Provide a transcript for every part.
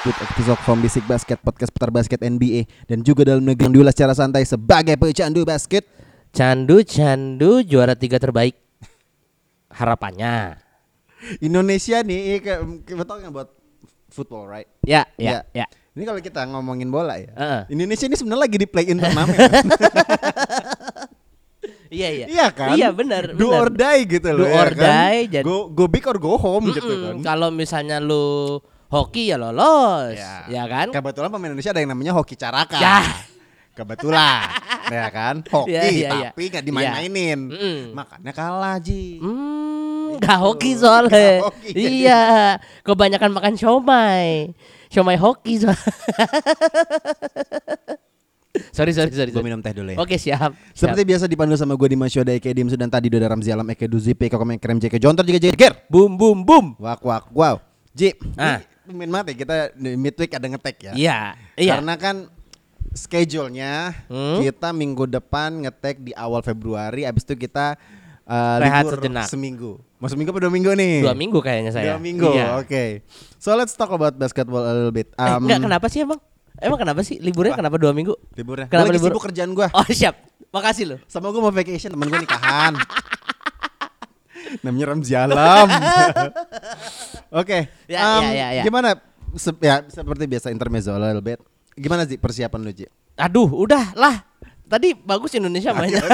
Midweek episode from Basic Basket Podcast putar basket NBA Dan juga dalam negeri yang diulas secara santai sebagai pecandu basket Candu Candu juara tiga terbaik. Harapannya. Indonesia nih, eh, kita tahu nggak buat football right? Ya, Ya. ya, ya. Ini kalau kita ngomongin bola ya Heeh. Indonesia ini sebenarnya lagi di play-in turnamen Iya, iya. Iya kan? Iya, benar, Do benar. or die gitu loh Do ya or kan? die, jadi- go, go big or go home gitu Mm-mm. kan Kalau misalnya lu hoki ya lolos, Ya. ya, kan? Kebetulan pemain Indonesia ada yang namanya Hoki Caraka Ya. Kebetulan ya kan Hoki Iya, iya, iya. tapi nggak dimain-mainin Mm-mm. Makanya kalah Ji Hmm, gak hoki soalnya. Nggak hoki iya, kebanyakan makan siomay. Siomay hoki soalnya. sorry, sorry, sorry. Gue minum teh dulu ya Oke, siap. siap. Seperti biasa dipandu sama gue di Masyoda Eke Dimsu dan tadi Doda Ramzi Alam Eke Duzi Eko Komen Krem JK Jontor juga JK Boom, boom, boom. Wak wak wow Ji Ah. Pemain mati kita di midweek ada ngetek ya Iya, iya. Karena kan schedule-nya Hmm. kita minggu depan ngetek di awal Februari abis itu kita uh, Rehat libur sejenak. seminggu Mau seminggu apa dua minggu nih? Dua minggu kayaknya saya. Dua minggu, Iya. oke So let's talk about basketball a little bit Eh, Um, enggak kenapa sih emang? Emang kenapa sih liburnya Apa? kenapa dua minggu? Liburnya Kenapa Gua lagi libur? sibuk kerjaan gue Oh siap, makasih loh. Sama gue mau vacation temen gue nikahan Namanya Ramzi Alam Oke Ya, um, ya, ya, ya. Gimana Se- ya, Seperti biasa intermezzo a little bit Gimana sih persiapan lu Ji? Aduh, udah lah. Tadi bagus Indonesia mainnya.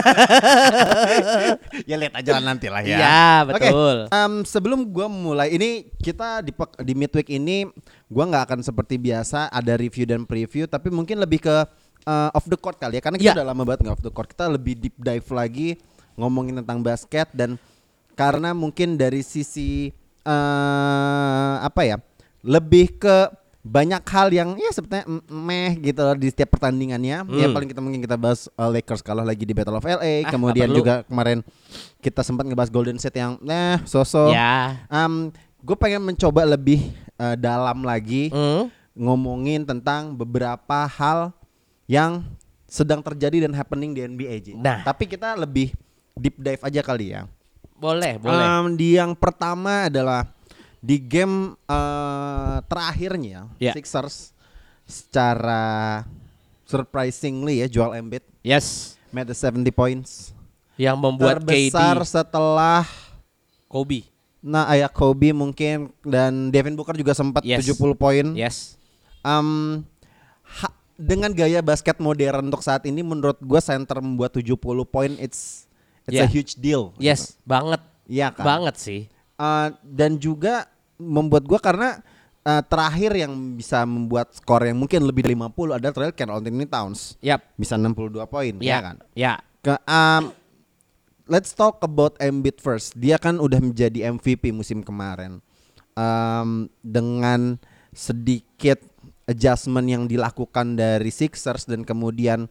ya lihat aja lah nanti lah ya. Iya, betul. em, sebelum gua mulai ini kita di di midweek ini gua nggak akan seperti biasa ada review dan preview tapi mungkin lebih ke eh, off the court kali ya karena kita Iya. udah lama banget nggak off the court. Kita lebih deep dive lagi ngomongin tentang basket dan karena mungkin dari sisi eh apa ya? Lebih ke banyak hal yang ya sebetulnya meh gitu loh di setiap pertandingannya. Ya Hmm. paling kita mungkin kita bahas uh, Lakers kalah lagi di Battle of LA, Ah, kemudian juga kemarin kita sempat ngebahas Golden State yang eh sosok. ya. Um, gue pengen mencoba lebih uh, dalam lagi Hmm. ngomongin tentang beberapa hal yang sedang terjadi dan happening di NBA. Nah. tapi kita lebih deep dive aja kali ya. Boleh, boleh. Um, di yang pertama adalah di game uh, terakhirnya Ya. Sixers secara surprisingly ya Joel Embiid yes. made the 70 points Yang membuat terbesar KD setelah Kobe. nah ayah Kobe mungkin dan Devin Booker juga sempat Yes. 70 poin. Yes. Um, ha- dengan gaya basket modern untuk saat ini menurut gua center membuat 70 poin it's it's a Yeah. huge deal. Yes, banget. Iya kan? Banget sih. Uh, dan juga membuat gua karena uh, terakhir yang bisa membuat skor yang mungkin lebih dari 50 adalah terakhir Carl Anthony Towns Yap. bisa 62 poin Ya ya kan. Ya. Ke, um, let's talk about Embiid first. Dia kan udah menjadi MVP musim kemarin. Um, dengan sedikit adjustment yang dilakukan dari Sixers dan kemudian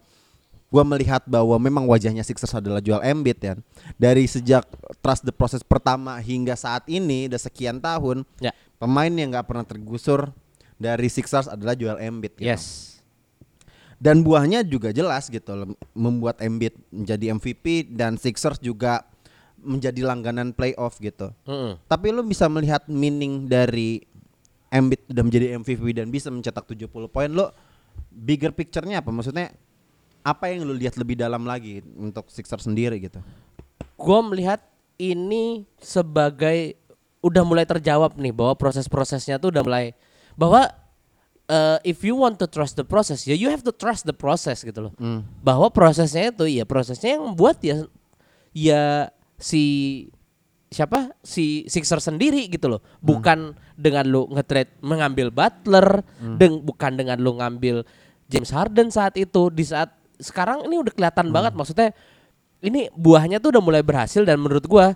gua melihat bahwa memang wajahnya Sixers adalah Joel Embiid ya. Dari sejak trust the process pertama hingga saat ini udah sekian tahun Ya. pemain yang nggak pernah tergusur dari Sixers adalah Joel Embiid. gitu. Yes. Dan buahnya juga jelas gitu membuat Embiid menjadi MVP dan Sixers juga menjadi langganan playoff gitu. Mm-mm. Tapi lu bisa melihat meaning dari Embiid udah menjadi MVP dan bisa mencetak 70 poin lo bigger picture-nya apa? Maksudnya apa yang lu lihat lebih dalam lagi untuk Sixers sendiri gitu? Gua melihat ini sebagai udah mulai terjawab nih bahwa proses-prosesnya tuh udah mulai bahwa uh, if you want to trust the process ya you have to trust the process gitu loh. Hmm. Bahwa prosesnya itu ya prosesnya yang membuat ya ya si siapa si Sixer sendiri gitu loh. Bukan dengan lu nge-trade mengambil Butler, deng bukan dengan lu ngambil James Harden saat itu di saat sekarang ini udah kelihatan banget maksudnya ini buahnya tuh udah mulai berhasil dan menurut gua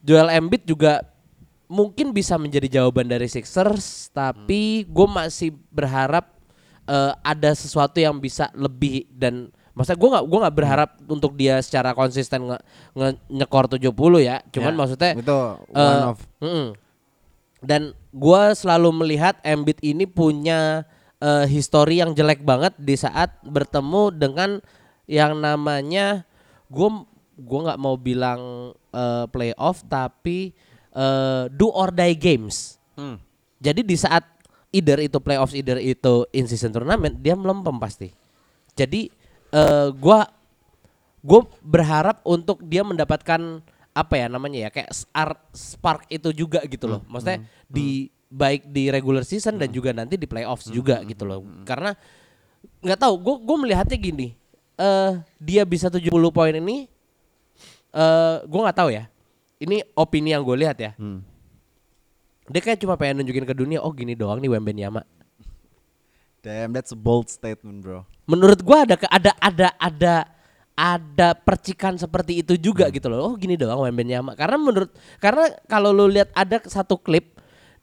Joel Embiid juga mungkin bisa menjadi jawaban dari Sixers tapi gue masih berharap eh, ada sesuatu yang bisa lebih dan maksudnya gue nggak gua nggak berharap untuk dia secara konsisten nge, nge- nyekor 70 ya cuman Ya, maksudnya itu one of mm-mm. dan gue selalu melihat Embiid ini punya eh, histori yang jelek banget di saat bertemu dengan yang namanya gue gue nggak mau bilang eh, playoff tapi eh, do or die games. Hmm. Jadi di saat either itu playoffs either itu in season tournament dia melempem pasti. Jadi eh gua gue berharap untuk dia mendapatkan apa ya namanya ya kayak spark itu juga gitu loh. Maksudnya di baik di regular season dan juga nanti di playoffs juga gitu loh. Karena nggak tahu gue gue melihatnya gini. eh dia bisa 70 poin ini eh gue nggak tahu ya. Ini opini yang gue lihat ya. Hmm. Dia kayak cuma pengen nunjukin ke dunia, oh gini doang nih Wembenyama. Damn, that's a bold statement, bro. Menurut gua ada ada ada ada ada percikan seperti itu juga gitu loh. Oh gini doang Wembenyama. Karena menurut karena kalau lu lihat ada satu klip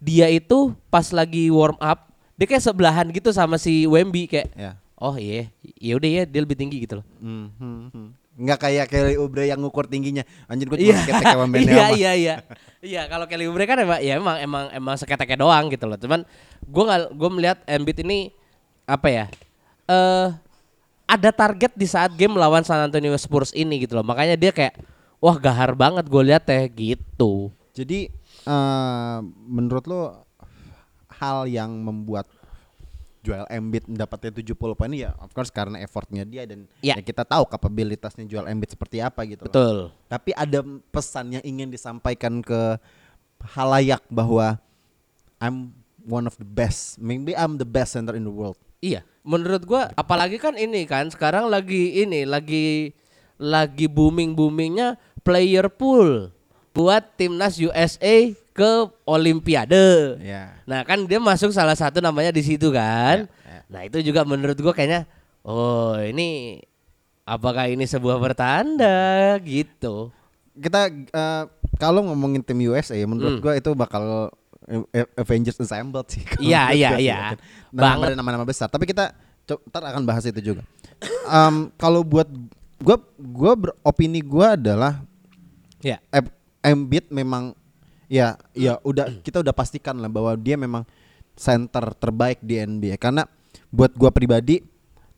dia itu pas lagi warm up, dia kayak sebelahan gitu sama si Wemby kayak Ya. oh iya, ya udah ya dia lebih tinggi gitu loh. Hmm, hmm. Nggak kayak Kelly Oubre yang ngukur tingginya. Anjir gue Iya, cuma seketek kayak Wembanyama. iya, iya, iya. Iya, kalau Kelly Oubre kan emang ya emang emang emang seketeknya doang gitu loh. Cuman gua nggak gua melihat Embiid ini apa ya? Eh ada target di saat game melawan San Antonio Spurs ini gitu loh. Makanya dia kayak wah gahar banget gue lihat teh gitu. Jadi eh, menurut lo hal yang membuat Joel Embiid mendapatnya 70 poin ya of course karena effortnya dia dan Ya. ya kita tahu kapabilitasnya Joel Embiid seperti apa gitu loh. Betul. Tapi ada pesan yang ingin disampaikan ke halayak bahwa I'm one of the best. Maybe I'm the best center in the world. Iya, menurut gua apalagi kan ini kan sekarang lagi ini lagi lagi booming boomingnya player pool buat timnas USA ke Olimpiade. Ya. Nah kan dia masuk salah satu namanya di situ kan. Ya, ya. Nah itu juga menurut gua kayaknya oh ini apakah ini sebuah pertanda gitu. Kita eh, kalau ngomongin tim USA ya menurut Hmm. gua itu bakal eh, eh, Avengers Assembled sih. Iya, iya, iya. ya kan. Nama- Banget. nama-nama besar. Tapi kita ntar akan bahas itu juga. Em, kalau buat gua gua beropini gua adalah Ya. Em- Embiid memang ya ya udah kita udah pastikan lah bahwa dia memang center terbaik di NBA karena buat gua pribadi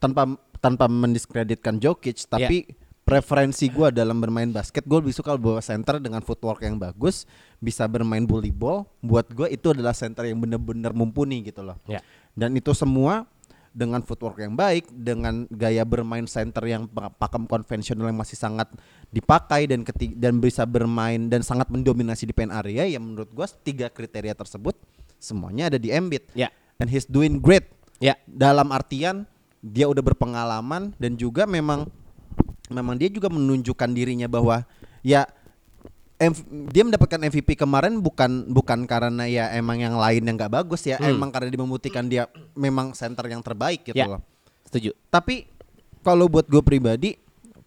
tanpa tanpa mendiskreditkan Jokic tapi preferensi gua dalam bermain basket gue lebih suka bawa center dengan footwork yang bagus bisa bermain bully ball buat gua itu adalah center yang bener-bener mumpuni gitu loh. Ya. dan itu semua dengan footwork yang baik, dengan gaya bermain center yang pa- pakem konvensional yang masih sangat dipakai dan keti- dan bisa bermain dan sangat mendominasi di pen area ya menurut gua tiga kriteria tersebut semuanya ada di Embiid. Ya. And he's doing great. Ya. Dalam artian dia udah berpengalaman dan juga memang memang dia juga menunjukkan dirinya bahwa ya MV dia mendapatkan MVP kemarin bukan bukan karena ya emang yang lain yang nggak bagus ya, Hmm. emang karena dia membuktikan dia memang center yang terbaik gitu Ya. loh. Setuju. Tapi kalau buat gue pribadi,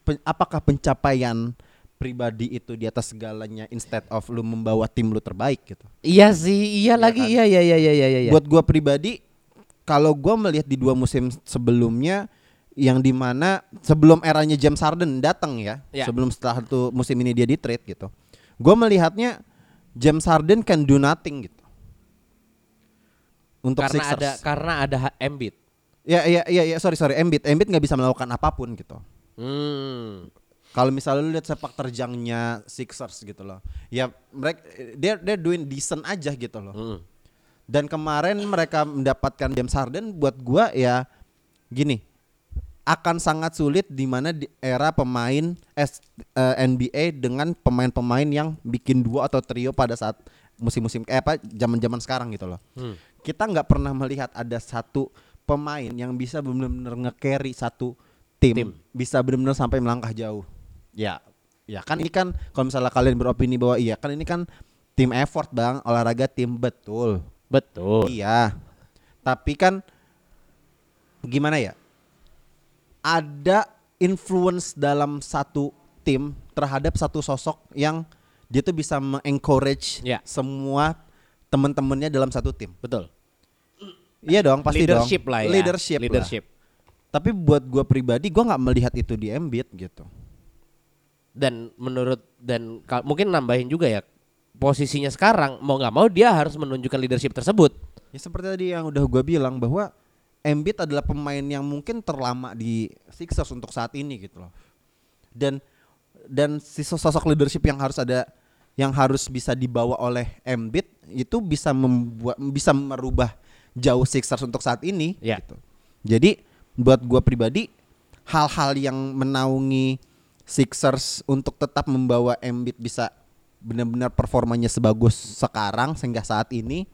pe- apakah pencapaian pribadi itu di atas segalanya instead of lu membawa tim lu terbaik gitu? Iya sih, iya lagi, kan? iya iya iya iya iya. iya. Buat gue pribadi, kalau gue melihat di dua musim sebelumnya yang di mana sebelum eranya James Harden datang ya, Ya. sebelum setelah itu musim ini dia di trade gitu, gue melihatnya James Harden can do nothing gitu. Untuk karena Sixers. ada karena ada Embiid. Ya ya ya ya sorry sorry Embiid Embiid nggak bisa melakukan apa pun gitu. Hmm. Kalau misalnya lu lihat sepak terjangnya Sixers gitu loh. Ya mereka dia dia doing decent aja gitu loh. Hmm. Dan kemarin mereka mendapatkan James Harden buat gua ya gini. Akan sangat sulit di mana di era pemain S, eh, NBA dengan pemain-pemain yang bikin dua atau trio pada saat musim-musim eh apa zaman-zaman sekarang gitu loh. Hmm. Kita nggak pernah melihat ada satu pemain yang bisa benar-benar nge-carry satu tim, Tim. bisa benar-benar sampai melangkah jauh. Ya, ya kan ini kan kalau misalnya kalian beropini bahwa iya kan ini kan tim effort bang, olahraga tim betul. Betul. Iya. Tapi kan gimana ya? Ada influence dalam satu tim terhadap satu sosok yang dia tuh bisa mengencourage Ya. semua teman-temannya dalam satu tim. Betul. Iya dong, pasti leadership dong. lah ya. Leadership. lah. Leadership. Tapi buat gua pribadi gua nggak melihat itu di Embiid gitu. Dan menurut dan mungkin nambahin juga ya posisinya sekarang mau nggak mau dia harus menunjukkan leadership tersebut. Ya seperti tadi yang udah gua bilang bahwa Embiid adalah pemain yang mungkin terlama di Sixers untuk saat ini gitu loh. Dan dan si sosok leadership yang harus ada yang harus bisa dibawa oleh Embiid itu bisa membuat bisa merubah jauh Sixers untuk saat ini Ya. gitu. Jadi buat gua pribadi hal-hal yang menaungi Sixers untuk tetap membawa Embiid bisa benar-benar performanya sebagus sekarang sehingga saat ini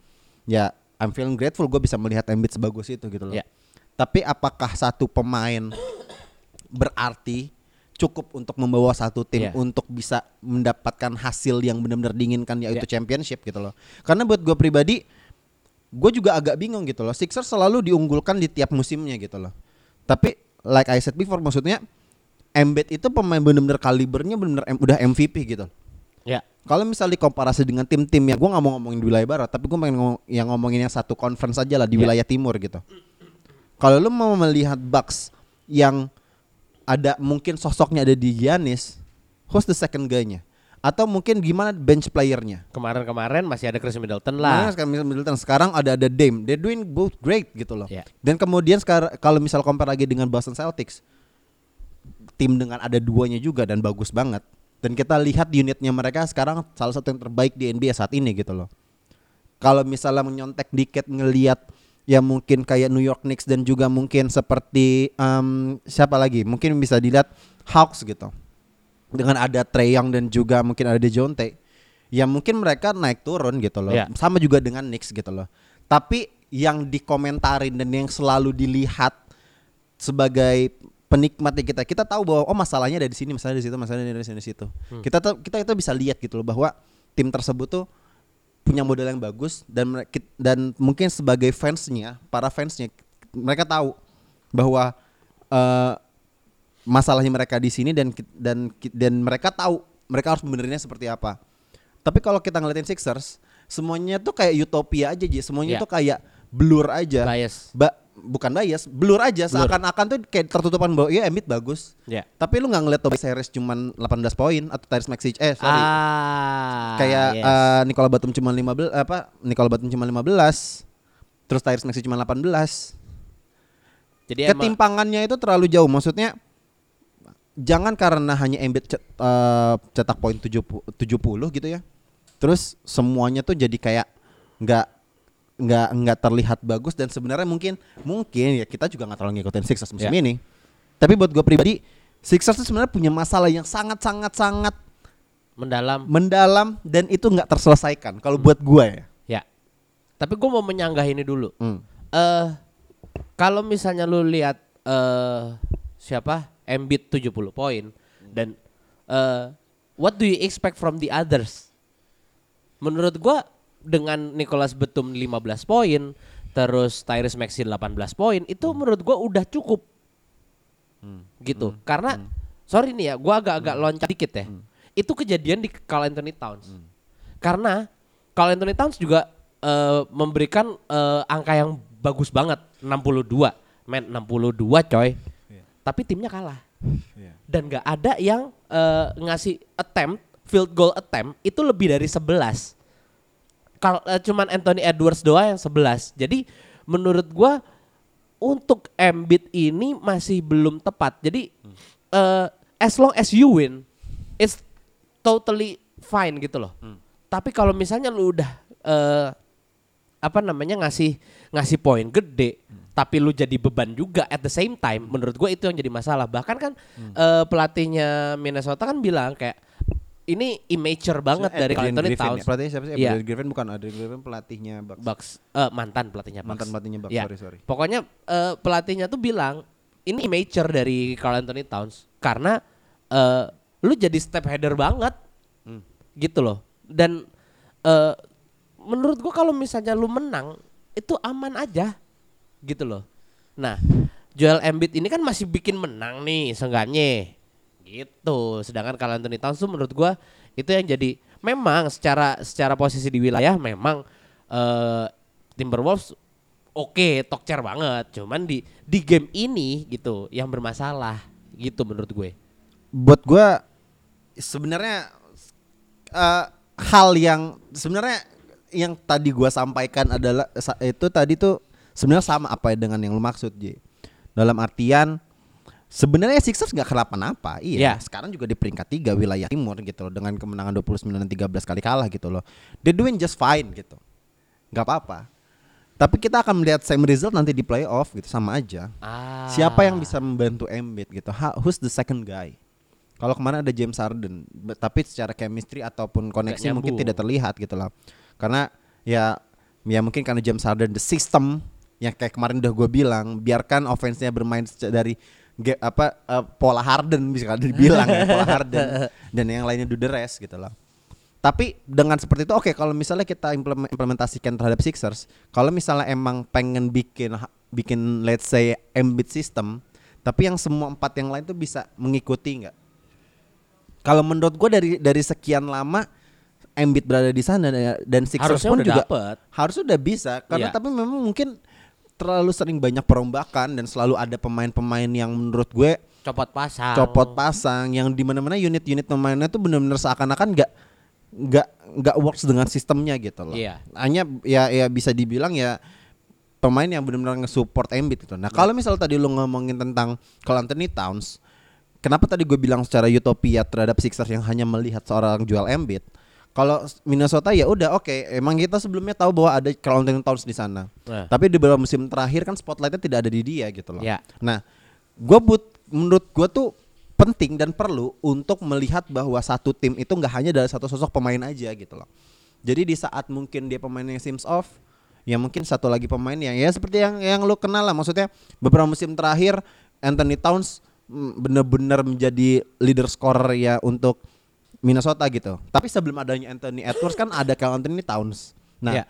ya I'm feeling grateful gue bisa melihat Embiid sebagus itu gitu loh. Ya. Tapi apakah satu pemain berarti cukup untuk membawa satu tim Ya. untuk bisa mendapatkan hasil yang benar-benar diinginkan yaitu Ya. championship gitu loh. Karena buat gue pribadi gue juga agak bingung gitu loh. Sixers selalu diunggulkan di tiap musimnya gitu loh. Tapi like I said before maksudnya Embiid itu pemain benar-benar kalibernya benar-benar udah MVP gitu. Ya. Kalau misalnya dikomparasi dengan tim-tim yang gue nggak mau ngomongin di wilayah barat, tapi gue pengen ngomong, yang ngomongin yang satu conference aja lah di Ya. wilayah timur gitu. Kalau lu mau melihat Bucks yang ada mungkin sosoknya ada di Giannis, who's the second guy-nya? Atau mungkin gimana bench player-nya? Kemarin-kemarin masih ada Chris Middleton lah. sekarang Middleton, sekarang ada ada Dame. They're doing both great gitu loh. Ya. Dan kemudian sekarang kalau misal compare lagi dengan Boston Celtics, tim dengan ada duanya juga dan bagus banget. Dan kita lihat unitnya mereka sekarang salah satu yang terbaik di NBA saat ini gitu loh. Kalau misalnya menyontek dikit ngelihat ya mungkin kayak New York Knicks dan juga mungkin seperti em, siapa lagi? Mungkin bisa dilihat Hawks gitu. Dengan ada Trey Young dan juga mungkin ada DeJounte. Ya mungkin mereka naik turun gitu loh. Ya. Sama juga dengan Knicks gitu loh. Tapi yang dikomentarin dan yang selalu dilihat sebagai penikmatnya kita kita tahu bahwa oh masalahnya ada di sini masalahnya di situ masalahnya dari sini di situ kita tuh kita itu bisa lihat gitu loh bahwa tim tersebut tuh punya modal yang bagus dan dan mungkin sebagai fansnya para fansnya mereka tahu bahwa eh, masalahnya mereka di sini dan dan dan mereka tahu mereka harus benernya seperti apa tapi kalau kita ngeliatin Sixers semuanya tuh kayak utopia aja Ji. semuanya Ya. tuh kayak blur aja Bias. Ba bukan bias, blur aja seakan-akan tuh kayak tertutupan bahwa ya Embiid bagus. Ya. Tapi lu nggak ngeliat Tobias Harris cuman 18 poin atau Tyrese Maxey eh sorry. Ah. kayak yes. eh, Nicola Batum cuma 15 apa Nicola Batum cuma 15. Terus Tyrese Maxey cuma 18. Jadi emang Ketimpangannya itu terlalu jauh. Maksudnya jangan karena hanya Embiid cet- eh, cetak poin 70 70 gitu ya. Terus semuanya tuh jadi kayak nggak nggak nggak terlihat bagus dan sebenarnya mungkin mungkin ya kita juga nggak terlalu ngikutin Sixers musim Ya. ini. Tapi buat gue pribadi Sixers tuh sebenarnya punya masalah yang sangat sangat sangat mendalam. mendalam dan itu nggak terselesaikan kalau buat gue ya. Ya. Tapi gue mau menyanggah ini dulu. Hmm. Eh kalau misalnya lu lihat eh siapa? Embiid 70 poin dan eh what do you expect from the others? Menurut gua dengan Nicholas Batum 15 poin, terus Tyrese Maxey 18 poin, itu menurut gua udah cukup. Gitu. Karena sorry nih ya, gua agak-agak loncat dikit ya. Itu kejadian di Carl Anthony Towns. Karena Carl Anthony Towns juga eh, memberikan eh, angka yang bagus banget 62 men 62 coy. Tapi timnya kalah. Dan nggak ada yang eh, ngasih attempt field goal attempt itu lebih dari 11 kalau eh, cuman Anthony Edwards doang yang 11 jadi menurut gua untuk Embiid ini masih belum tepat. Jadi eh, as long as you win it's totally fine gitu loh. Tapi kalau misalnya lu udah eh, apa namanya ngasih ngasih poin gede tapi lu jadi beban juga at the same time menurut gue itu yang jadi masalah. Bahkan kan eh, pelatihnya Minnesota kan bilang kayak ini immature banget dari Adrian Anthony Griffin Towns ya? Pelatihnya siapa sih? Iya. Adrian Griffin bukan Adrian Griffin pelatihnya Bucks. Bucks eh, mantan pelatihnya Bucks. Mantan pelatihnya Bucks, Ya. sorry, sorry. Pokoknya eh, pelatihnya tuh bilang ini immature dari Carl Anthony Towns karena eh, lu jadi step header banget. Hmm. Gitu loh. Dan eh, menurut gua kalau misalnya lu menang itu aman aja. Gitu loh. Nah, Joel Embiid ini kan masih bikin menang nih seenggaknya. Gitu. Sedangkan Carl Anthony Towns tuh menurut gua itu yang jadi memang secara secara posisi di wilayah memang eh Timberwolves oke tokcer banget. Cuman di di game ini gitu yang bermasalah gitu menurut gue. buat gua sebenarnya eh, hal yang sebenarnya yang tadi gua sampaikan adalah itu tadi tuh sebenarnya sama apa dengan yang lu maksud J. Dalam artian sebenarnya Sixers nggak kenapa-napa, iya. Ya. Sekarang juga di peringkat tiga wilayah timur gitu loh dengan kemenangan 29 dan 13 kali kalah gitu loh. They doing just fine gitu. nggak apa-apa. Tapi kita akan melihat same result nanti di playoff gitu sama aja. Ah. Siapa yang bisa membantu Embiid gitu? Ha, who's the second guy? Kalau kemarin ada James Harden, tapi secara chemistry ataupun koneksi mungkin tidak terlihat gitu lah. Karena ya ya mungkin karena James Harden the system yang kayak kemarin udah gue bilang, biarkan offense-nya bermain dari ge- apa eh, pola Harden bisa kan dibilang ya, pola Harden dan yang lainnya do the rest gitu lah. Tapi dengan seperti itu oke kalau misalnya kita implement- implementasikan terhadap Sixers, kalau misalnya emang pengen bikin bikin let's say Embiid system, tapi yang semua empat yang lain tuh bisa mengikuti nggak? Kalau menurut gue dari dari sekian lama Embiid berada di sana dan- Sixers Harusnya pun udah juga dapet. harus udah bisa karena Iya. tapi memang mungkin terlalu sering banyak perombakan dan selalu ada pemain-pemain yang menurut gue Copot pasang. copot pasang yang di mana-mana unit-unit pemainnya tuh benar-benar seakan-akan nggak nggak nggak works dengan sistemnya gitu loh. Iya. Hanya ya ya bisa dibilang ya pemain yang benar-benar nge-support Embiid gitu. Nah, kalau misal tadi lu ngomongin tentang Carl Anthony Towns, kenapa tadi gue bilang secara utopia terhadap Sixers yang hanya melihat seorang jual Embiid? Kalau Minnesota ya udah oke, emang kita sebelumnya tahu bahwa ada Carl Anthony Towns di sana. Nah. Tapi di beberapa musim terakhir kan spotlightnya tidak ada di dia gitu loh. Ya. Nah, gue but menurut gue tuh penting dan perlu untuk melihat bahwa satu tim itu nggak hanya dari satu sosok pemain aja gitu loh. Jadi di saat mungkin dia pemain yang sims off, ya mungkin satu lagi pemain yang ya seperti yang yang lu kenal lah. Maksudnya beberapa musim terakhir Anthony Towns mm, bener-bener menjadi leader scorer ya untuk Minnesota gitu. Tapi sebelum adanya Anthony Edwards kan ada Carl Anthony Towns. Nah, Ya.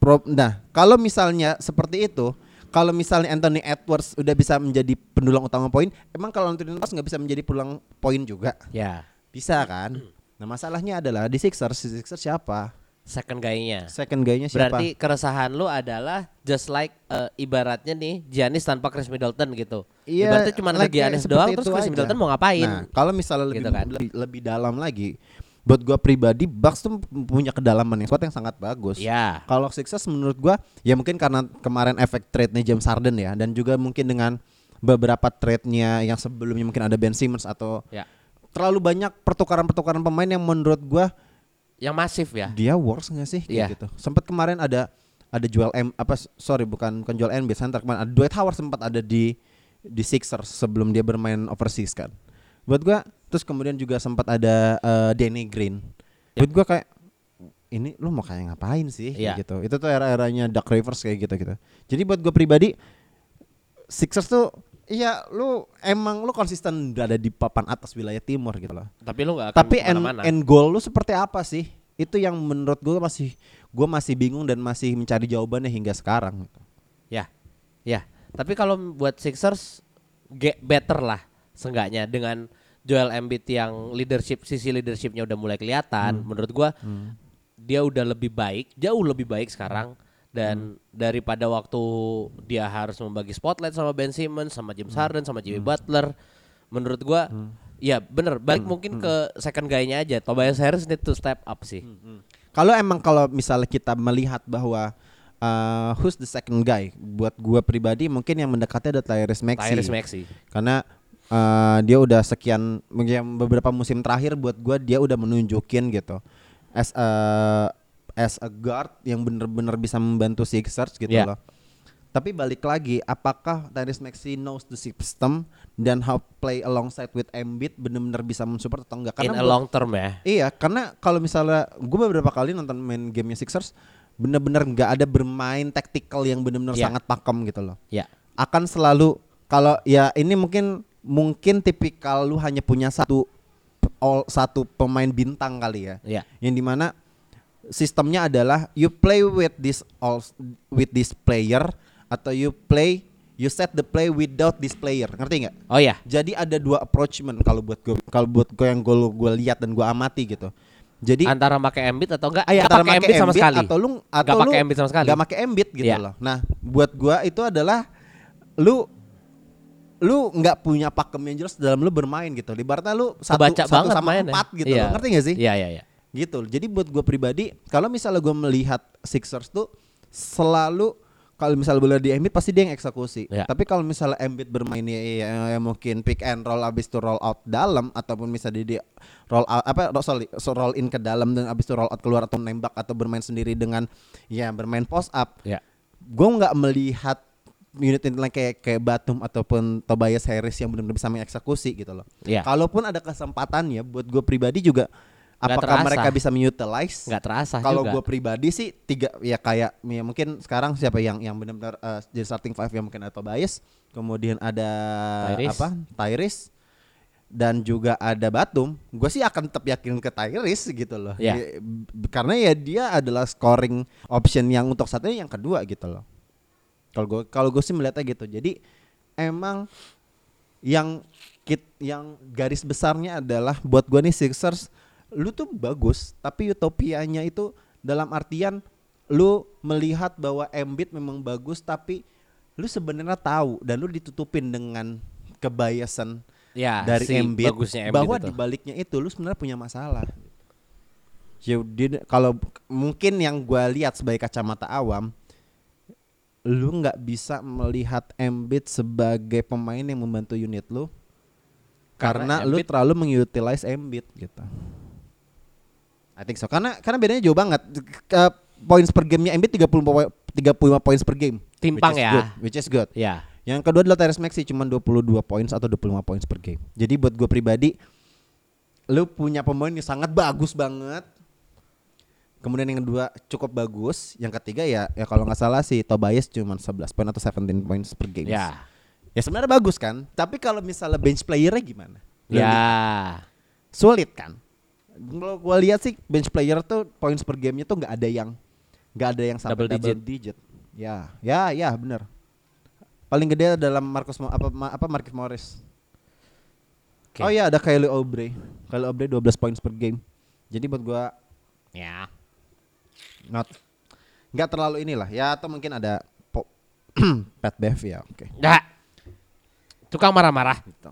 Pro, nah, kalau misalnya seperti itu, kalau misalnya Anthony Edwards udah bisa menjadi pendulang utama poin, emang kalau Anthony Edwards nggak bisa menjadi pendulang poin juga? Ya. Bisa kan? Nah, masalahnya adalah di Sixers, di Sixers siapa? Second guy-nya. Second guy-nya siapa? Berarti keresahan lu adalah just like eh, ibaratnya nih Giannis tanpa Chris Middleton gitu. Iya, Ibaratnya cuma ada like Giannis doang itu terus Chris aja. Middleton mau ngapain? Nah, kalau misalnya lebih, Gitu kan. lebih lebih dalam lagi, buat gua pribadi Bucks tuh punya kedalaman yang squad yang sangat bagus. Ya. Kalau Sixers menurut gua ya mungkin karena kemarin efek trade-nya James Harden ya dan juga mungkin dengan beberapa trade-nya yang sebelumnya mungkin ada Ben Simmons atau Ya. terlalu banyak pertukaran-pertukaran pemain yang menurut gua Yang masif ya. dia works nggak sih kayak Iya. gitu. Sempat kemarin ada ada jual M apa sorry bukan bukan jual NBA center kemarin ada Dwight Howard sempat ada di di Sixers sebelum dia bermain overseas kan. Buat gua terus kemudian juga sempat ada eh, Danny Green. Buat gua kayak ini lu mau kayak ngapain sih kayak Iya. gitu. Itu tuh era-eranya Doug Rivers kayak gitu gitu. Jadi buat gua pribadi Sixers tuh Iya, lu emang lu konsisten berada di papan atas wilayah timur gitu loh. Tapi lu gak akan Tapi end, end goal lu seperti apa sih? Itu yang menurut gue masih gue masih bingung dan masih mencari jawabannya hingga sekarang. Ya, ya. Tapi kalau buat Sixers get better lah, seenggaknya dengan Joel Embiid yang leadership sisi leadershipnya udah mulai kelihatan. Menurut gua dia udah lebih baik, jauh lebih baik sekarang. Dan daripada waktu dia harus membagi spotlight sama Ben Simmons, sama James Harden, sama Jimmy Butler, menurut gua ya bener balik mungkin ke second guy-nya aja. Tobias Harris need to step up sih. Kalau emang kalau misalnya kita melihat bahwa uh, who's the second guy, buat gue pribadi mungkin yang mendekatnya ada Tyrese Maxey. Tyrese Maxey. Karena uh, dia udah sekian mungkin beberapa musim terakhir buat gua dia udah menunjukin gitu. As a as a guard yang bener-bener bisa membantu Sixers gitu Yeah. loh. Tapi balik lagi, apakah Tyrese Maxey knows the system dan how play alongside with Embiid bener-bener bisa mensupport atau enggak? In a long term ya. Iya, karena kalau misalnya gue beberapa kali nonton main gamenya Sixers, bener-bener nggak ada bermain tactical yang bener-bener Iya. sangat pakem gitu loh Ya. akan selalu kalau ya ini mungkin mungkin tipikal lu hanya punya satu all, satu pemain bintang kali ya. Ya. Yang di mana sistemnya adalah you play with this all with this player atau you play you set the play without this player. Ngerti nggak? Oh ya. Jadi ada dua approachment kalau buat gue kalau buat gue yang gue gue lihat dan gue amati gitu. Jadi antara pakai Embiid atau enggak? Ah, iya, Nggak antara pakai pakai sama sekali. atau lu atau pakai lu Embiid sama sekali. nggak pakai Embiid gitu Iya. loh. Nah, buat gua itu adalah lu lu nggak punya pakem yang jelas dalam lu bermain gitu. Ibaratnya lu satu, Kebaca satu sama mainnya. empat gitu Iya. loh. Ngerti gak sih? Iya iya iya. Gitu. Jadi buat gua pribadi, kalau misalnya gua melihat Sixers tuh selalu kalau misalnya bola di Embiid pasti dia yang eksekusi. Iya. Tapi kalau misalnya Embiid bermain ya, ya, ya mungkin pick and roll abis itu roll out dalam ataupun misalnya dia roll out apa sorry, so roll in ke dalam dan abis itu roll out keluar atau nembak atau bermain sendiri dengan ya bermain post up. Ya. gue nggak melihat unit unit lain kayak kayak Batum ataupun Tobias Harris yang benar-benar bisa mengeksekusi gitu loh. Iya. Kalaupun ada kesempatannya buat gue pribadi juga apakah terasa. mereka bisa mengutilize? nggak terasa Kalau gue pribadi sih tiga ya kayak ya mungkin sekarang siapa yang yang benar-benar eh, jadi starting five yang mungkin ada Tobias, kemudian ada Tyrese. apa? Tyrese dan juga ada Batum. Gue sih akan tetap yakin ke Tyrese gitu loh. Ya. Ya, karena ya dia adalah scoring option yang untuk saat ini yang kedua gitu loh. Kalau gue kalau gue sih melihatnya gitu. Jadi emang yang kit yang garis besarnya adalah buat gue nih Sixers lu tuh bagus tapi utopianya itu dalam artian lu melihat bahwa Embiid memang bagus tapi lu sebenarnya tahu dan lu ditutupin dengan kebiasan ya, dari si Embiid bagusnya Embiid bahwa di baliknya itu lu sebenarnya punya masalah. Ya dia- kalau mungkin yang gua lihat sebagai kacamata awam lu nggak bisa melihat Embiid sebagai pemain yang membantu unit lu karena, Karena lu terlalu mengutilize Embiid gitu. I think so. Karena karena bedanya jauh banget. Ke points per gamenya Embiid 30 po- 35 points per game. Timpang which ya. good, which is good. ya Yang kedua adalah Tyrese Maxey cuma 22 points atau 25 points per game. Jadi buat gue pribadi lu punya pemain yang sangat bagus banget. Kemudian yang kedua cukup bagus, yang ketiga ya ya kalau nggak salah si Tobias cuma 11 poin atau 17 points per game. ya Ya sebenarnya bagus kan, tapi kalau misalnya bench playernya gimana? Ya sulit kan. Kalau gue lihat sih bench player tuh points per gamenya tuh nggak ada yang nggak ada yang sampai Double double, digit. Ya, ya, ya benar. Paling gede dalam Marcus Mo- apa ma- apa Marcus Morris. Oke. Oh iya ada Kylie Oubre. Kylie Oubre 12 points per game. Jadi buat gua ya not nggak terlalu inilah ya atau mungkin ada po- Pat Bev ya oke nggak tukang marah-marah gitu.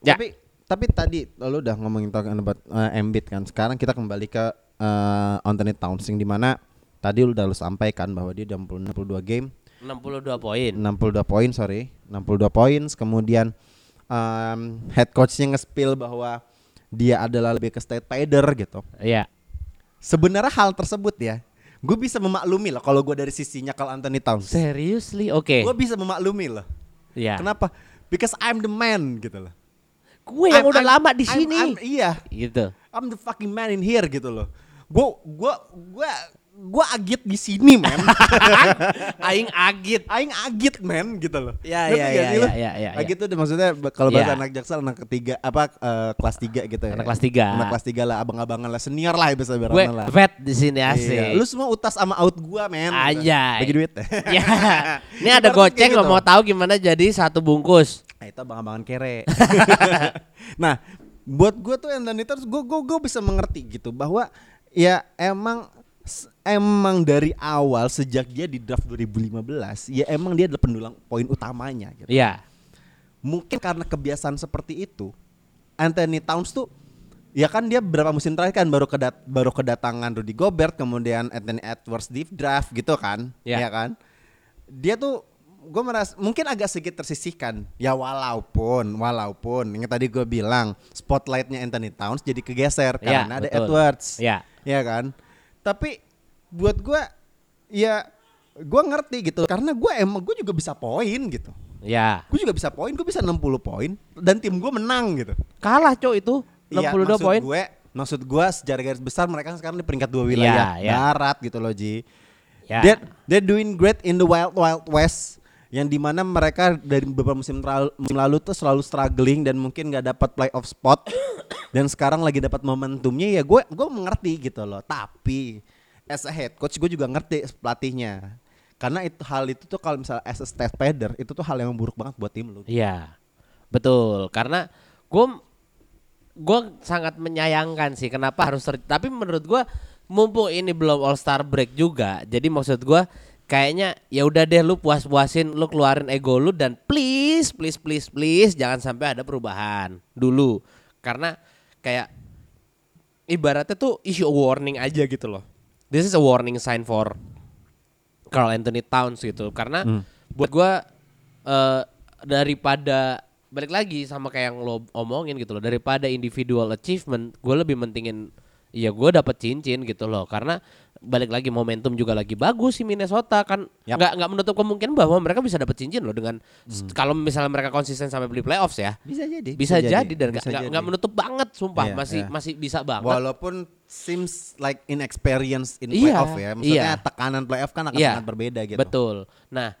Ya. Tapi tapi tadi lo udah ngomongin about uh, Embiid kan. Sekarang kita kembali ke uh, Anthony Towns yang di mana tadi lu udah lu sampaikan bahwa dia udah 60 62 game, 62 poin 62 poin sorry, 62 poin. Kemudian um, head coachnya nge-spill bahwa dia adalah lebih ke state gitu. ya Sebenarnya hal tersebut ya, gue bisa memaklumi loh kalau gue dari sisinya kalau Anthony Towns. seriously oke Gue bisa memaklumi loh. ya Kenapa? Because I'm the man gitu loh. Gue yang I'm- udah I'm- lama di I'm- sini I'm- iya, gitu I'm the fucking man in here gitu loh. Gua gua gua gua agit di sini, men. aing agit Aing agit, men, gitu loh. Ya, ya, ya, ya, ya, ya, Agit tuh maksudnya kalau bahasa Ya. anak jaksel anak ketiga apa eh, kelas 3 gitu ya. Anak kelas tiga. Anak kelas 3 lah, abang-abangan lah, senior lah bisa gue ibaratnya lah. vet di sini asik Iya. Lu semua utas sama out gua, men. gitu. Anjay. Bagi duit. ya ini ada goceng lo gitu. mau tahu gimana jadi satu bungkus Nah, itu abang-abangan kere. nah, buat gue tuh Anthony Towns, gue gue gue bisa mengerti gitu bahwa ya emang emang dari awal sejak dia di draft 2015 ya emang dia adalah pendulang poin utamanya gitu. Iya Mungkin karena kebiasaan seperti itu Anthony Towns tuh ya kan dia berapa musim terakhir kan baru kedat baru kedatangan Rudy Gobert kemudian Anthony Edwards di draft gitu kan Ya. ya kan dia tuh gue merasa mungkin agak sedikit tersisihkan. Ya walaupun walaupun yang tadi gue bilang spotlightnya Anthony Towns jadi kegeser Ya, karena ada betul. Edwards. Ya. ya kan? Tapi buat gue ya gue ngerti gitu. Karena gue emang gue juga bisa poin gitu. Ya. Gue juga bisa poin gue bisa 60 poin dan tim gue menang gitu. Kalah cok itu. Iya, 62 maksud poin. gue maksud gue secara garis besar mereka sekarang di peringkat dua wilayah Iya, iya. barat gitu loh Ji. Ya. They're, they're doing great in the wild wild west yang di mana mereka dari beberapa musim, teral- musim lalu tuh selalu struggling dan mungkin nggak dapat playoff spot. Dan sekarang lagi dapat momentumnya ya gue gue mengerti gitu loh. Tapi as a head coach gue juga ngerti pelatihnya. Karena itu hal itu tuh kalau misalnya as a stat itu tuh hal yang buruk banget buat tim lu. Iya Betul. Karena gue gue sangat menyayangkan sih kenapa harus ter- tapi menurut gue mumpung ini belum All Star break juga jadi maksud gue kayaknya ya udah deh lu puas-puasin lu keluarin ego lu dan please please please please jangan sampai ada perubahan dulu. Karena kayak ibaratnya tuh issue warning aja gitu loh. This is a warning sign for Carl Anthony Towns gitu. Karena buat gua eh, daripada balik lagi sama kayak yang lo omongin gitu loh daripada individual achievement gue lebih mentingin ya gue dapet cincin gitu loh karena balik lagi momentum juga lagi bagus si Minnesota kan Yap. nggak nggak menutup kemungkinan bahwa mereka bisa dapet cincin loh dengan kalau misalnya mereka konsisten sampai beli playoffs ya Bisa jadi. bisa, jadi, dan nggak bisa nggak menutup banget sumpah Iya, masih iya. masih bisa banget Walaupun seems like inexperience in Iya, playoff ya. Maksudnya iya. tekanan playoff kan akan Iya, sangat berbeda gitu. Betul. Nah,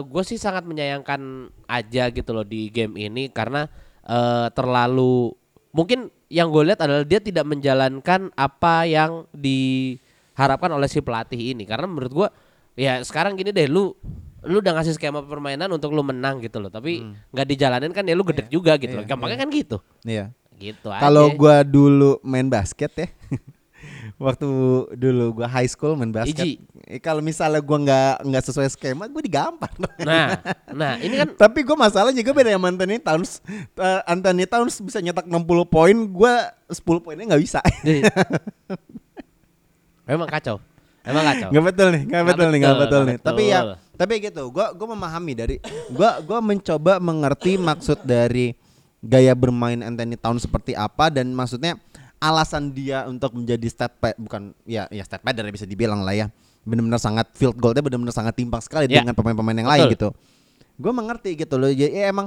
gue sih sangat menyayangkan aja gitu loh di game ini karena eh, terlalu mungkin yang gue lihat adalah dia tidak menjalankan apa yang diharapkan oleh si pelatih ini. Karena menurut gue ya sekarang gini deh lu lu udah ngasih skema permainan untuk lu menang gitu loh. Tapi nggak dijalanin kan ya lu gedek juga gitu loh. Iya, gampangnya kan gitu. Iya. gitu Kalau gua dulu main basket ya. Waktu dulu gua high school main basket. Eh, Kalau misalnya gua nggak nggak sesuai skema, gua digampar. nah nah ini kan Tapi gue masalah juga beda sama Anthony Towns. Eh, Anthony Towns bisa nyetak 60 poin, gue 10 poinnya nggak bisa. memang kacau emang kacau Nggak betul nih, Nggak betul nih, nggak betul, nih. Tapi ya, tapi gitu. Gue gue memahami dari gue gue mencoba mengerti maksud dari gaya bermain Anthony Towns seperti apa dan maksudnya alasan dia untuk menjadi stat bukan ya ya stat padder ya bisa dibilang lah ya. Benar-benar sangat field goalnya benar-benar sangat timpang sekali Ya. dengan pemain-pemain yang lain Betul. gitu. Gue mengerti gitu loh. Ya, ya emang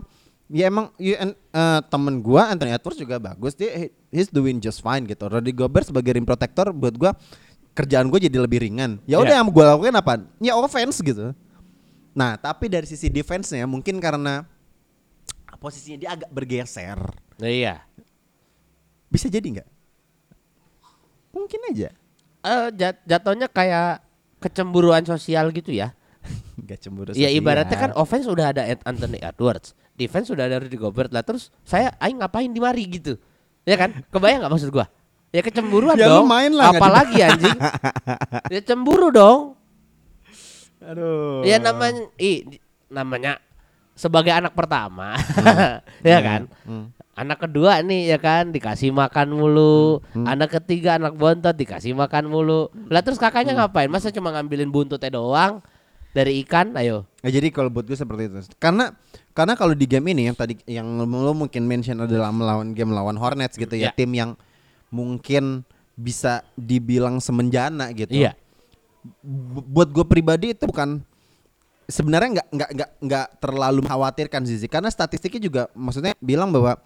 ya emang ya, eh, temen gue Anthony Edwards juga bagus dia he- he's doing just fine gitu. Rudy Gobert sebagai rim protector buat gue kerjaan gue jadi lebih ringan. Ya udah Ya. yang gue lakukan apa? Ya offense gitu. Nah tapi dari sisi defense-nya mungkin karena posisinya dia agak bergeser. Nah, iya Bisa jadi nggak? Mungkin aja. eh jat- jatuhnya kayak kecemburuan sosial gitu ya. Gak cemburu. Ya sosial. ibaratnya kan offense udah ada Ed- Anthony Edwards, defense udah ada Rudy Gobert lah terus saya aing ngapain di mari gitu. Ya kan? Kebayang nggak maksud gua? Ya kecemburuan Ya dong. main lah, Apalagi anjing. ya cemburu dong. Aduh. Ya namanya i namanya sebagai anak pertama. ya kan? Hmm. Anak kedua nih ya kan dikasih makan mulu. Anak ketiga anak bontot dikasih makan mulu. Lah terus kakaknya ngapain? Masa cuma ngambilin buntutnya doang dari ikan? Ayo. Ya, jadi kalau buat gue seperti itu. Karena karena kalau di game ini yang tadi yang lo mungkin mention adalah melawan game lawan Hornets gitu ya, Ya. tim yang mungkin bisa dibilang semenjana gitu. Iya. Bu- buat gue pribadi itu bukan sebenarnya nggak nggak nggak nggak terlalu mengkhawatirkan Zizi karena statistiknya juga maksudnya bilang bahwa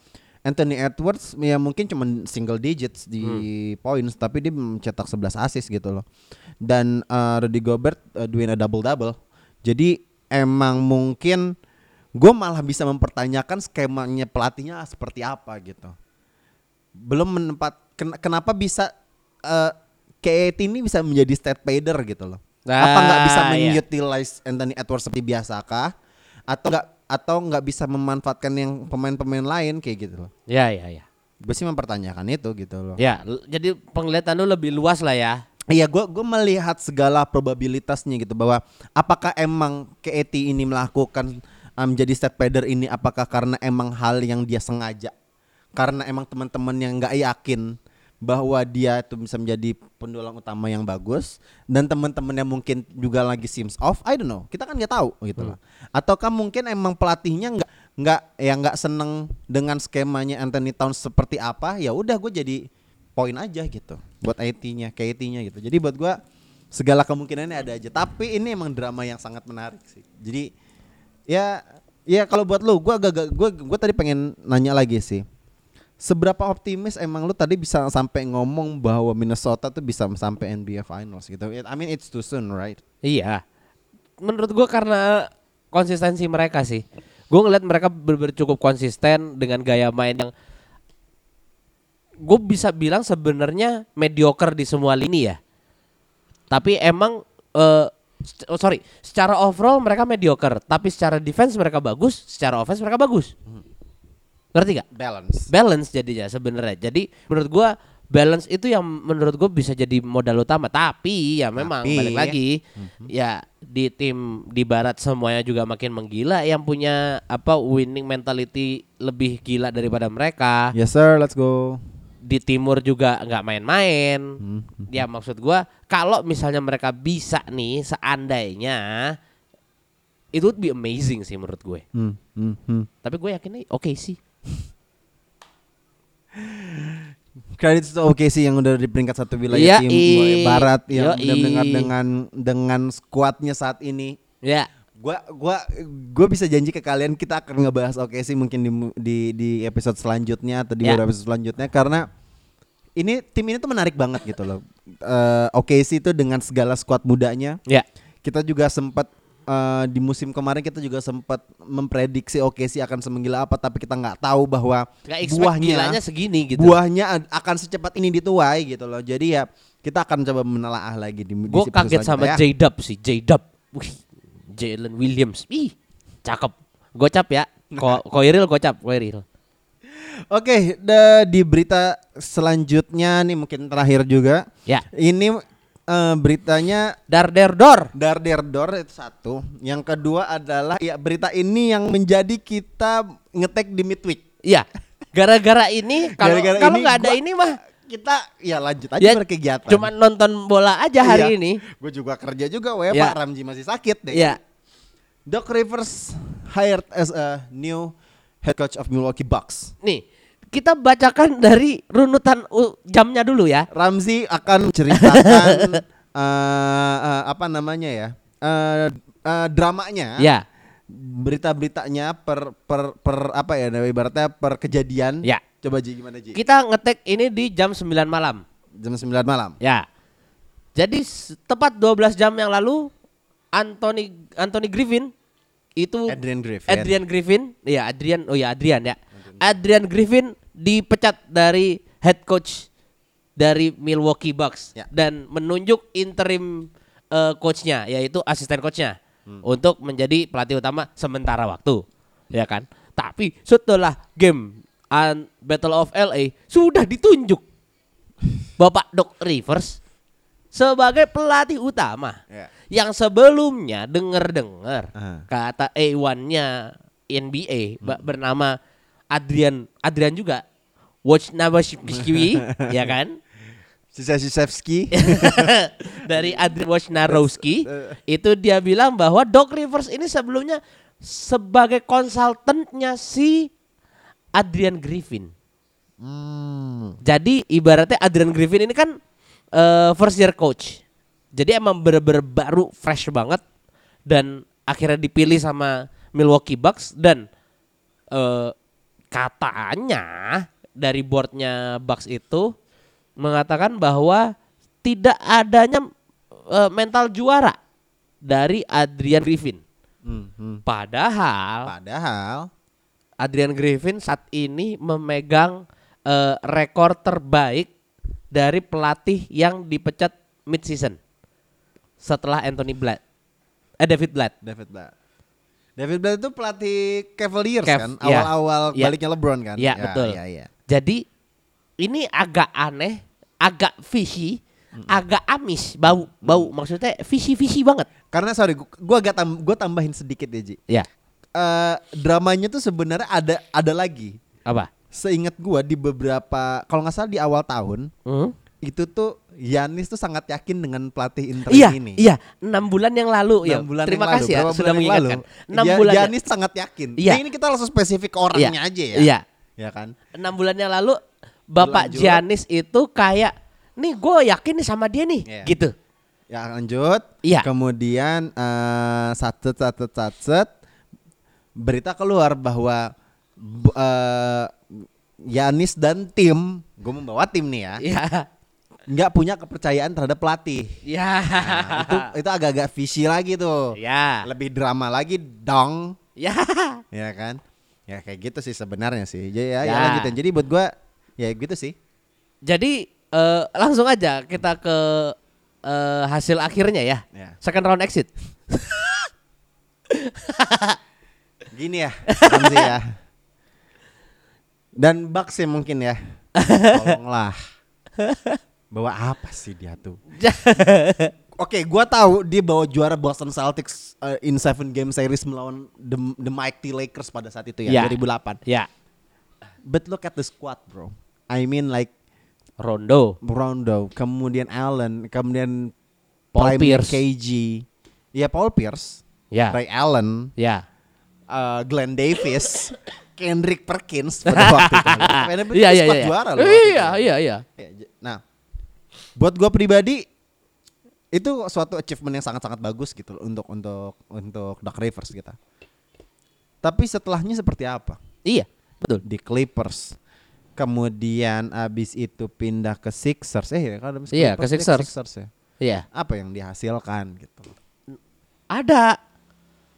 Anthony Edwards ya mungkin cuma single digits di points tapi dia mencetak 11 assist gitu loh. Dan uh, Rudy Gobert uh, doing a double double. Jadi emang mungkin gue malah bisa mempertanyakan skemanya pelatihnya seperti apa gitu. Belum menempat ken- kenapa bisa uh, KAT ini bisa menjadi stat pader gitu loh. apa nggak bisa Ah, iya. mengutilize Anthony Edwards seperti biasa kah? Atau nggak atau nggak bisa memanfaatkan yang pemain-pemain lain kayak gitu loh. Ya ya ya. Gue sih mempertanyakan itu gitu loh. Ya, jadi penglihatan lu lebih luas lah ya. Iya, gue gue melihat segala probabilitasnya gitu bahwa apakah emang KAT ini melakukan um, jadi stat pader ini apakah karena emang hal yang dia sengaja karena emang teman-teman yang nggak yakin bahwa dia itu bisa menjadi pendulang utama yang bagus dan teman-teman yang mungkin juga lagi sims off I don't know kita kan nggak tahu gitu loh ataukah mungkin emang pelatihnya nggak nggak ya nggak seneng dengan skemanya Anthony Towns seperti apa ya udah gue jadi poin aja gitu. Buat IT-nya KT-nya gitu. Jadi buat gue segala kemungkinannya ada aja. Tapi ini emang drama yang sangat menarik sih. Jadi ya ya kalau buat lu gue agak gue gue tadi pengen nanya lagi sih seberapa optimis emang lu tadi bisa sampai ngomong bahwa Minnesota tuh bisa sampai NBA Finals gitu I mean it's too soon right Iya. Menurut gua karena konsistensi mereka sih. Gua ngeliat mereka bener cukup konsisten dengan gaya main yang gue bisa bilang sebenarnya mediocre di semua lini ya. Tapi emang eh s- oh, sorry, secara overall mereka mediocre, tapi secara defense mereka bagus, secara offense mereka bagus. Ngerti gak? balance balance jadinya sebenarnya. Jadi menurut gua balance itu yang menurut gua bisa jadi modal utama. Tapi ya memang Tapi- balik lagi ya di tim di barat semuanya juga makin menggila yang punya apa winning mentality lebih gila daripada mereka. yes sir let's go Di timur juga nggak main-main. Ya maksud gua kalau misalnya mereka bisa nih seandainya it would be amazing sih menurut gue. hmm, hmm, hmm. Tapi gue yakinnya oke sih. Credits to OKC yang udah di peringkat satu wilayah Yoi. tim barat yang Yoi. udah dengar dengan dengan skuadnya saat ini. Ya. Gua gua gua bisa janji ke kalian kita akan ngebahas OKC mungkin di di di episode selanjutnya atau di Ya. beberapa episode selanjutnya karena ini tim ini tuh menarik banget gitu loh. Eh OKC itu dengan segala skuad mudanya Ya. kita juga sempat eh, di musim kemarin kita juga sempat memprediksi OKC akan semenggila apa tapi kita nggak tahu bahwa Gak buahnya gilanya segini gitu. buahnya akan secepat ini dituai gitu loh. Jadi ya kita akan coba menelaah lagi di Gue kaget sama ya. J-Dub sih, J-Dub. Wih, Jalen Williams. Ih, cakep. Gocap ya. Ko Koiril gocap, Koiril. Oke, da- di berita selanjutnya nih mungkin terakhir juga. Ya. Ini eh, beritanya Dar der dor. Dar der dor itu satu. Yang kedua adalah ya berita ini yang menjadi kita ngetek di midweek. Iya. Gara-gara ini kalau kalau nggak ada gua- ini mah Kita ya lanjut aja ya berkegiatan. cuma nonton bola aja hari ini. Gue juga kerja juga, we Ya. Pak Ramji masih sakit deh. Iya. Doc Rivers hired as a new head coach of Milwaukee Bucks. Nih, kita bacakan dari runutan uh, jamnya dulu ya. Ramzi akan menceritakan eh, eh, apa namanya ya? eh, eh, dramanya. Ya. Berita-beritanya per per per apa ya? Ibaratnya per kejadian. Ya. Coba Ji gimana Ji? Kita ngetek ini di jam 9 malam. Jam 9 malam. Ya. Jadi tepat 12 jam yang lalu Anthony Anthony Griffin itu Adrian Griffin. Adrian Griffin, ya Adrian, oh ya Adrian ya. Adrian Griffin dipecat dari head coach dari Milwaukee Bucks Ya. dan menunjuk interim eh, coachnya yaitu asisten coachnya untuk menjadi pelatih utama sementara waktu, ya kan? Tapi setelah game an Battle of LA sudah ditunjuk Bapak Doc Rivers sebagai pelatih utama Ya. yang sebelumnya denger-dengar Ah. kata A1-nya NBA ba- bernama Adrian Adrian juga Wojnarowski ya kan Sisa Sisevski. dari Adrian Wojnarowski itu dia bilang bahwa Doc Rivers ini sebelumnya sebagai konsultannya si Adrian Griffin Hmm. jadi ibaratnya Adrian Griffin ini kan eh, first year coach. Jadi emang bener-bener baru fresh banget dan akhirnya dipilih sama Milwaukee Bucks dan eh, katanya dari boardnya Bucks itu mengatakan bahwa tidak adanya eh, mental juara dari Adrian Griffin. Hmm, hmm. Padahal Padahal Adrian Griffin saat ini memegang eh, rekor terbaik dari pelatih yang dipecat mid season setelah Anthony Blatt. Eh David Blatt. David Blatt. David Blatt itu pelatih Cavaliers Cav, kan, awal-awal Ya. baliknya LeBron kan. Ya, betul. Ya, ya. Jadi ini agak aneh, agak fishy, agak amis, bau bau maksudnya fishy fishy banget. Karena sorry, gua, agak tam, gua tambahin sedikit ya Ji. Ya. Eh, dramanya tuh sebenarnya ada ada lagi. Apa? Seingat gua di beberapa, kalau nggak salah di awal tahun Hmm? itu tuh Yanis tuh sangat yakin dengan pelatih interim Iya, ini. iya, enam bulan yang lalu ya. Enam bulan Terima yang lalu, kasih ya sudah bulan yang mengingatkan. lalu, Enam Ya- bulan. ya. Yanis sangat yakin. Iya. Ini, ini kita langsung spesifik orangnya aja ya. Iya. Ya kan? enam bulan yang lalu Bapak. Giannis itu kayak nih gue yakin nih sama dia nih Iya. gitu. Ya lanjut. Iya. Kemudian eh satset satset satset berita keluar bahwa eh, Yanis dan tim, gue membawa tim nih ya, Iya. Nggak punya kepercayaan terhadap pelatih. Iya. Nah, itu itu agak-agak fishy lagi tuh. Ya. Lebih drama lagi dong, Ya. ya kan? Ya kayak gitu sih sebenarnya sih. Jadi ya, ya Ya. lanjutin. Jadi buat gua ya gitu sih. Jadi eh, langsung aja kita ke eh, hasil akhirnya ya. Ya. Second round exit. Gini ya, Ramzi ya. Dan Bucks sih mungkin ya. Tolonglah. Bawa apa sih dia tuh? Oke, gua tahu dia bawa juara Boston Celtics uh, in seven game series melawan the, the Mighty Lakers pada saat itu ya, Ya. 2008. ya. But look at the squad, bro. I mean like Rondo. Rondo, kemudian Allen, kemudian Paul Prime Pierce. KG. Ya Paul Pierce, Ya. Ray Allen, Ya. uh, Glenn Davis. Kendrick Perkins pada waktu itu. Iya itu iya iya. juara loh. waktu itu. Iya iya iya. Ya, j- Nah, buat gua pribadi itu suatu achievement yang sangat-sangat bagus gitu loh untuk untuk untuk Doc Rivers kita. Tapi setelahnya seperti apa? Iya, betul. Di Clippers. Kemudian abis itu pindah ke Sixers. Eh, ya kan abis Iya, Clippers ke dia Sixers. ya. Iya. Apa yang dihasilkan gitu. Ada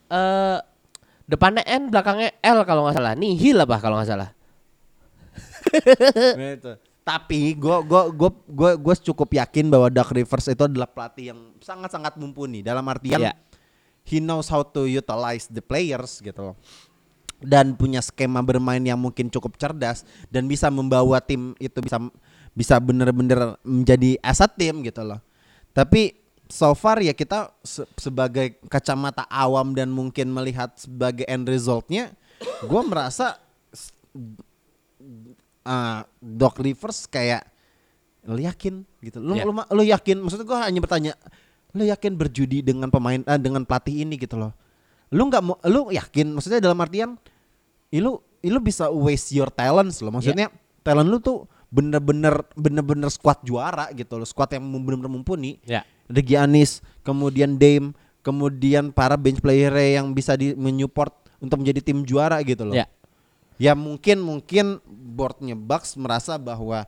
eh depannya N, belakangnya L kalau nggak salah. Nihil apa kalau nggak salah. Tapi gue gua gua gua gua cukup yakin bahwa Doc Rivers itu adalah pelatih yang sangat-sangat mumpuni dalam artian Iya. he knows how to utilize the players gitu loh. Dan punya skema bermain yang mungkin cukup cerdas dan bisa membawa tim itu bisa bisa bener-bener menjadi asset tim gitu loh. Tapi so far ya kita se- sebagai kacamata awam dan mungkin melihat sebagai end resultnya, gue merasa ah Doc Rivers kayak lu yakin gitu. Lu Ya. lu, ma- lu yakin maksud gua hanya bertanya lu yakin berjudi dengan pemain ah, dengan pelatih ini gitu loh. Lu nggak mau lu yakin maksudnya dalam artian ih, lu bisa waste your talents loh. Maksudnya talent lu tuh bener-bener bener-bener squad juara gitu loh. Squad yang bener-bener mumpuni. Ya. Ada Giannis, kemudian Dame, kemudian para bench player yang bisa di menyupport untuk menjadi tim juara gitu loh. Ya. Ya mungkin mungkin boardnya Bucks merasa bahwa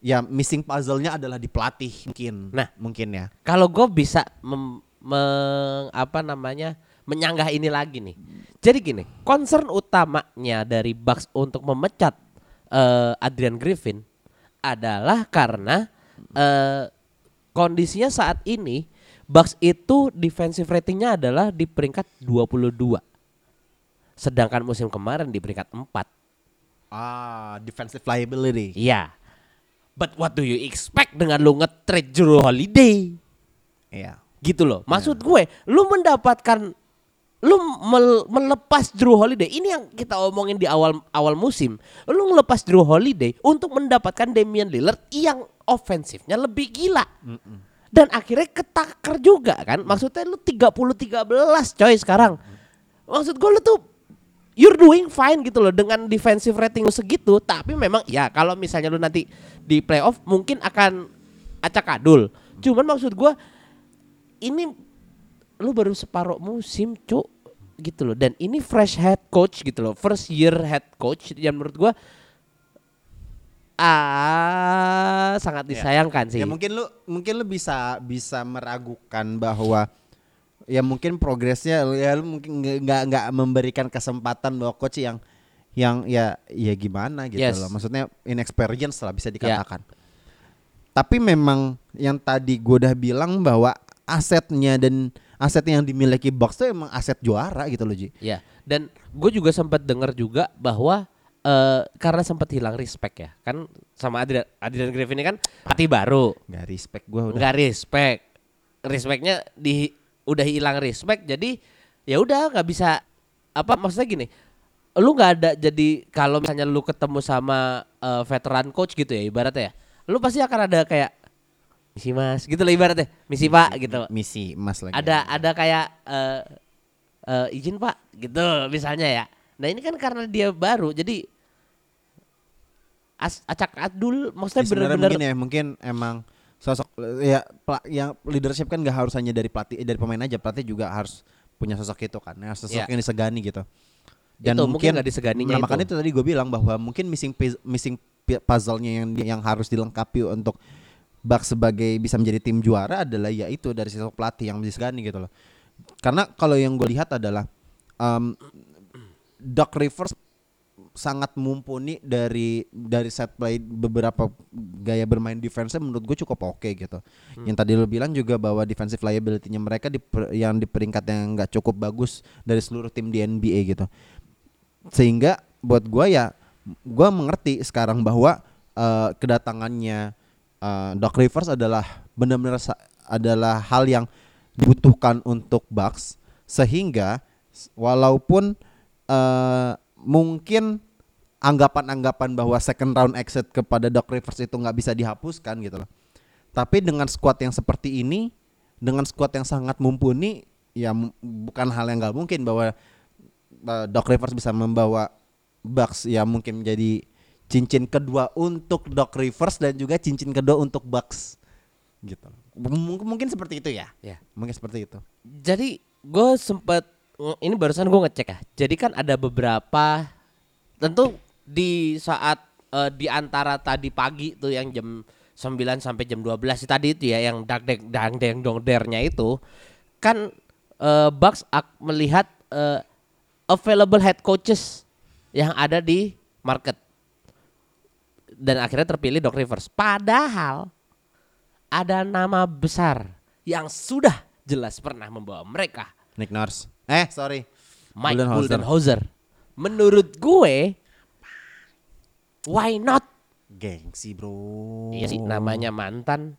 ya missing puzzle-nya adalah di pelatih mungkin. Nah. mungkin ya. Kalau gue bisa mem, meng- apa namanya menyanggah ini lagi nih. Jadi gini, concern utamanya dari Bucks untuk memecat eh, Adrian Griffin adalah karena eh, kondisinya saat ini Bucks itu defensive ratingnya adalah di peringkat 22. Sedangkan musim kemarin di peringkat 4. Ah, defensive liability. Iya. But what do you expect dengan lu nge-trade Jrue Holiday? Iya. gitu loh. Maksud gue, lu mendapatkan lu mel- melepas Drew Holiday. Ini yang kita omongin di awal awal musim. Lu ngelepas Drew Holiday untuk mendapatkan Damian Lillard yang ofensifnya lebih gila. Dan akhirnya ketaker juga kan. Maksudnya lu 30-13 coy sekarang. Maksud gue lu tuh you're doing fine gitu loh dengan defensive rating lu segitu. Tapi memang ya kalau misalnya lu nanti di playoff mungkin akan acak adul. Cuman maksud gue ini lu baru separuh musim cuk gitu loh dan ini fresh head coach gitu loh first year head coach yang menurut gua ah sangat disayangkan sih Ya mungkin lu mungkin lu bisa bisa meragukan bahwa ya mungkin progresnya ya lu mungkin nggak- nggak memberikan kesempatan bahwa coach yang yang ya ya gimana gitu Yes. loh. Maksudnya inexperience lah bisa dikatakan. Tapi memang yang tadi gue udah bilang bahwa asetnya dan aset yang dimiliki Bucks itu emang aset juara gitu loh Ji. ya dan gue juga sempat dengar juga bahwa eh, karena sempat hilang respect ya kan sama Adrian Adrian Griffin ini kan hati baru Nggak respect gue udah. nggak respect respectnya di udah hilang respect jadi ya udah nggak bisa apa maksudnya gini lu nggak ada jadi kalau misalnya lu ketemu sama eh, veteran coach gitu ya ibaratnya ya lu pasti akan ada kayak misi mas gitu lah ibaratnya misi pak gitu Misi emas lagi. ada ada kayak eh eh, izin pak gitu misalnya ya nah ini kan karena dia baru jadi as, acak adul maksudnya Ya, bener-bener mungkin ya mungkin emang ya yang leadership kan gak harus hanya dari pelatih eh, dari pemain aja pelatih juga harus punya sosok itu kan ya, sosok Ya. yang disegani gitu Itu, mungkin nggak diseganinya nah, itu. makanya itu tadi gue bilang bahwa mungkin missing missing puzzle-nya yang yang harus dilengkapi untuk Bucks sebagai bisa menjadi tim juara adalah ya itu dari sosok pelatih yang disegani gitu loh karena kalau yang gue lihat adalah um, Doc Rivers sangat mumpuni dari dari set play beberapa gaya bermain defense menurut gue cukup oke gitu. Yang tadi lo bilang juga bahwa defensive liability-nya mereka di per- yang di peringkat yang nggak cukup bagus dari seluruh tim di NBA gitu. Sehingga buat gue ya gue mengerti sekarang bahwa eh, kedatangannya eh, Doc Rivers adalah benar-benar adalah hal yang dibutuhkan untuk Bucks sehingga walaupun eh, mungkin anggapan-anggapan bahwa second round exit kepada Doc Rivers itu nggak bisa dihapuskan gitu loh. Tapi dengan squad yang seperti ini, dengan squad yang sangat mumpuni, ya bukan hal yang nggak mungkin bahwa uh, Doc Rivers bisa membawa Bucks ya mungkin menjadi cincin kedua untuk Doc Rivers dan juga cincin kedua untuk Bucks gitu. Mungkin mungkin seperti itu ya. Ya. Mungkin seperti itu. Jadi gue sempet ini barusan gue ngecek ya. Jadi kan ada beberapa tentu di saat eh, di antara tadi pagi tuh yang jam 9 sampai jam 12 sih tadi itu ya yang dag deg dang deng dong dernya itu kan eh, Bucks ak- melihat eh, available head coaches yang ada di market dan akhirnya terpilih Doc Rivers. Padahal ada nama besar yang sudah jelas pernah membawa mereka Nick Nurse. Eh, sorry. Mike Budenholzer. Budenholzer. Menurut gue, why not? Gengsi, Bro. Iya sih, namanya mantan.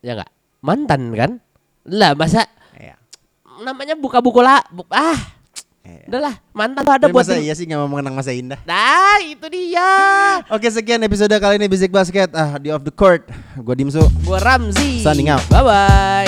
Ya enggak? Mantan kan? Lah masa Iya. namanya buka buku lah. Bu- ah, Iya. udahlah mantan tuh ada Tapi buat masa iya sih nggak mau mengenang masa indah. Nah, itu dia. Oke sekian episode kali ini Basic Basket ah di off the court. Gua Dimsu. Gua Ramzi. Signing out. Bye bye.